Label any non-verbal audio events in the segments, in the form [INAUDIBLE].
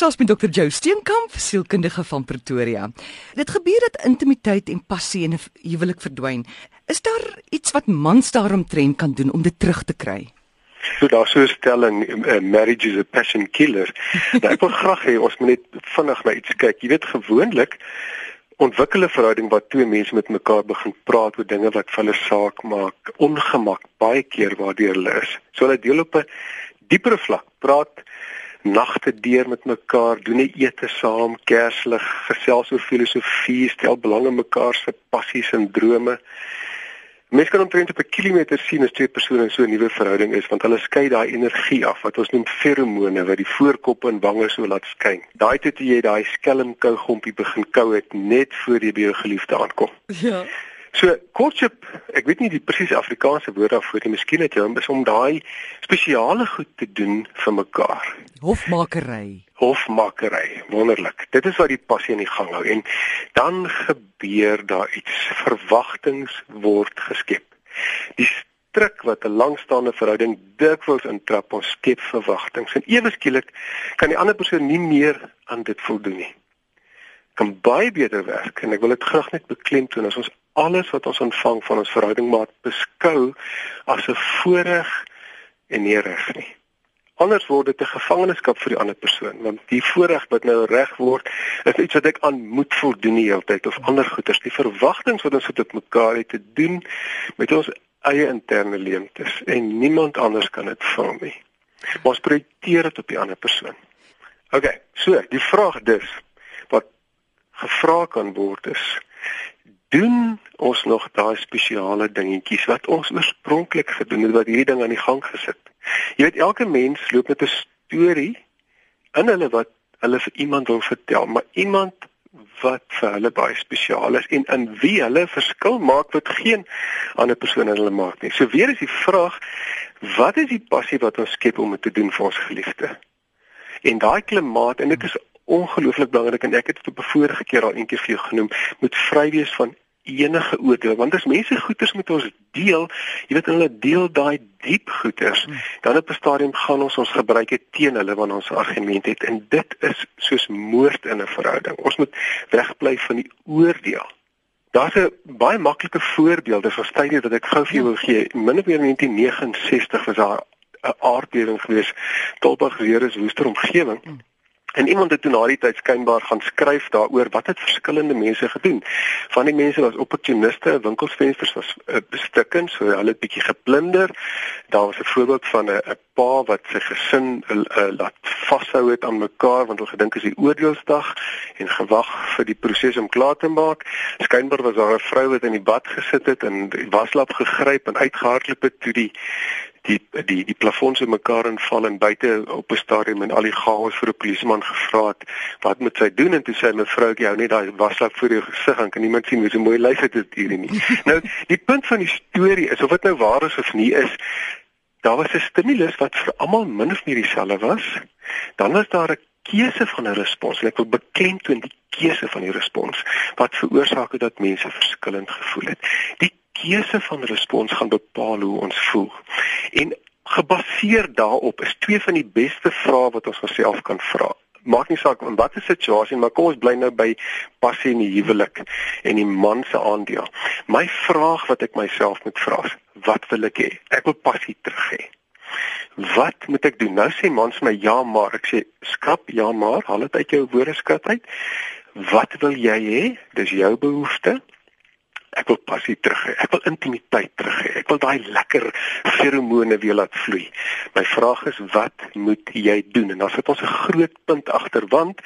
gesels met Dr. Jo Steenkamp, sielkundige van Pretoria. Dit gebeur dat intimiteit en passie in 'n huwelik verdwyn. Is daar iets wat mans daaromtrent kan doen om dit terug te kry? So daar sou stelling uh, marriage is a passion killer. nou, ek wil graag hê ons moet net vinnig na iets kyk. Jy weet gewoonlik ontwikkel 'n verhouding waar twee mense met mekaar begin praat oor dinge wat vir hulle saak maak, ongemak baie keer waardeur hulle is. So hulle deel op 'n dieper vlak, praat nagte deur met mekaar, doen 'n ete saam, kerslig, gesels oor filosofie, stel belang in mekaar se passies en drome. Mense kan omtrent op 'n kilometer sien as twee persone in so 'n nuwe verhouding is want hulle skei daai energie af wat ons noem feromone wat die voorkop en wange so laat skyn. Daai toe toe jy daai skelm kougompie begin kou het net voor jy by jou geliefde aankom. Ja. So courtship, ek weet nie die presiese Afrikaanse woord daarvoor nie, miskien het jy hom is om daai spesiale goed te doen vir mekaar. Hofmakery. Hofmakery, wonderlik. Dit is wat die passie in die gang hou en dan gebeur daar iets. Verwagtings word geskep. Die druk wat 'n langstaande verhouding dikwels intrap, ons skep verwagtings en ewe skielik kan die ander persoon nie meer aan dit voldoen nie. Kan baie beter werk en ek wil dit graag net beklemtoon as ons alles wat ons ontvang van ons verhouding maat beskou as 'n voorreg en nie reg nie. Anders word dit 'n gevangenskap vir die ander persoon want die voorreg wat nou reg word is iets wat ek aan moet voldoen die hele tyd of ander goeders. Die verwagtinge wat ons het op mekaar het te doen met ons eie interne leemtes en niemand anders kan dit vul nie. Ons projekteer dit op die ander persoon. Ok so die vraag dus wat gevra kan word is doen ons nog daai spesiale dingetjies wat ons oorspronklik gedoen het wat hierdie ding aan die gang gesit Jy weet elke mens loop met 'n storie in hulle wat hulle vir iemand wil vertel, maar iemand wat vir hulle baie spesiaal is en in wie hulle verskil maak wat geen ander persoon in hulle maak nie. So weer is die vraag, wat is die passie wat ons skep om dit te doen vir ons geliefde? En daai klimaat en dit is ongelooflik belangrik en ek het dit op 'n vorige keer al eendag vir jou genoem, moet vry wees van enige oordeel want as mense goeders met ons deel, jy weet hulle deel daai diep goeders, hmm. dan op 'n stadium gaan ons ons gebruik dit teen hulle wanneer ons argument het en dit is soos moord in 'n verhouding. Ons moet wegbly van die oordeel. Daar's 'n baie maklike voorbeeld, dis 'n studie wat ek gou vir jou wil gee. Min of meer in 1969 was daar 'n aardbewing gewees, Tolbag weer is woester omgewing. Hmm. En iemand het toe na die tyd skynbaar gaan skryf daaroor wat het verskillende mense gedoen. Van die mense was opportuniste, winkelsvensters was uh, bestukkend, so hulle het bietjie geplunder. Daar was 'n voorbeeld van 'n 'n pa wat sy gesin uh, laat vashou het aan mekaar want hulle gedink is die oordeelsdag en gewag vir die proses om klaar te maak. Skynbaar was daar 'n vrou wat in die bad gesit het en die waslap gegryp en uitgehardloop het toe die die die die plafonse mekaar inval en buite op 'n stadium en al die chaos vir 'n polisieman gevra het wat moet sy doen en toe sê mevrou ek jou net daai waslap voor jou gesig en kan niemand sien hoe so mooi lyk dit hier nie. [LAUGHS] nou die punt van die storie is of dit nou waar is of nie is daar was 'n stimulus wat vir almal min of meer dieselfde was. Dan was daar 'n keuse van 'n respons en ek wil beklemtoon die keuse van die respons wat veroorsaak het dat mense verskillend gevoel het. Die keuse van respons gaan bepaal hoe ons voel. En gebaseer daarop is twee van die beste vrae wat ons onsself kan vra. Maak nie saak in watter situasie, maar kom ons bly nou by passie in die huwelik en die man se aandeel. My vraag wat ek myself moet vra is, wat wil ek hê? Ek wil passie terug hê. Wat moet ek doen? Nou sê mans my ja, maar ek sê skrap ja, maar haal dit uit jou woordeskat uit. Wat wil jy hê? Dis jou behoefte. Ek wil passie terug hê. Ek wil intimiteit terug hê. Ek wil daai lekker feromone weer laat vloei. My vraag is wat moet jy doen? En dan sit ons 'n groot punt agter want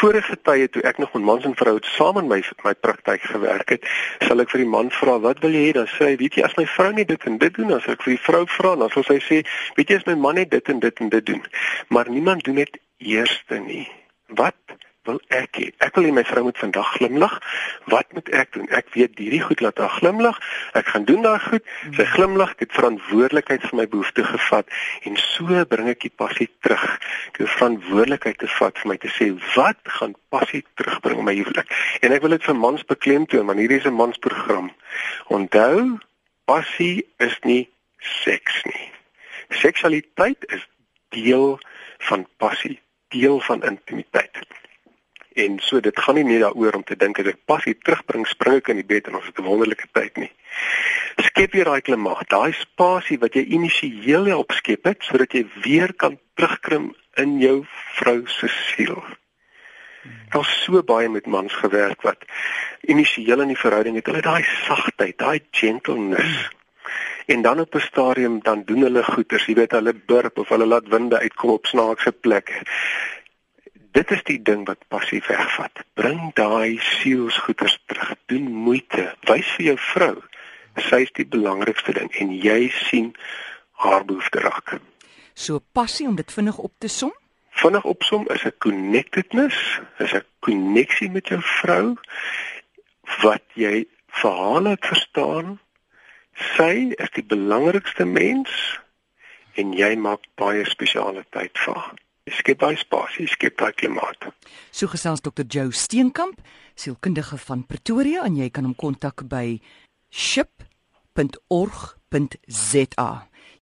vorige tye toe ek nog met mans en vroue saam in my my praktyk gewerk het, sal ek vir die man vra, "Wat wil jy hê?" Dan sê hy, "Weet jy, as my vrou net dit en dit doen, dan sal ek vir die vrou vra, dan sal sy sê, "Weet jy, as my man net dit en dit en dit doen." Maar niemand doen dit eerste nie. Wat wil ek hê? Ek wil hê my vrou moet vandag glimlag. Wat moet ek doen? Ek weet hierdie goed laat haar glimlag. Ek gaan doen daai goed. Sy glimlag, ek het verantwoordelikheid vir my behoeftes gevat en so bring ek die passie terug. Ek het verantwoordelikheid te vat vir my te sê wat gaan passie terugbring in my huwelik. En ek wil dit vir mans beklemtoon want hierdie is 'n mansprogram. Onthou, passie is nie seks nie. Seksualiteit is deel van passie deel van intimiteit. En so dit gaan nie net daaroor om te dink as ek passie terugbring, spring ek in die bed en ons het 'n wonderlike tyd nie. Skep jy daai klimaat, daai spasie wat jy initieel help skep het sodat jy weer kan terugklim in jou vrou se siel. Daar's so baie met mans gewerk wat initieel in die verhouding het hulle daai sagtheid, daai gentleness. En dan op 'n stadium dan doen hulle goeters, jy weet hulle burp of hulle laat winde uitkom op snaakse plekke. Dit is die ding wat passief wegvat. Bring daai sielsgoeters terug. Doen moeite. Wys vir jou vrou sy is die belangrikste ding en jy sien haar behoefte raak. So passie om dit vinnig op te som? Vinnig opsom is 'n connectedness, is 'n koneksie met jou vrou wat jy vir haar laat verstaan sy is die belangrikste mens en jy maak baie spesiale tyd vir haar. Skep daai spasie, skep daai klimaat. So gesels Dr. Joe Steenkamp, sielkundige van Pretoria en jy kan hom kontak by ship.org.za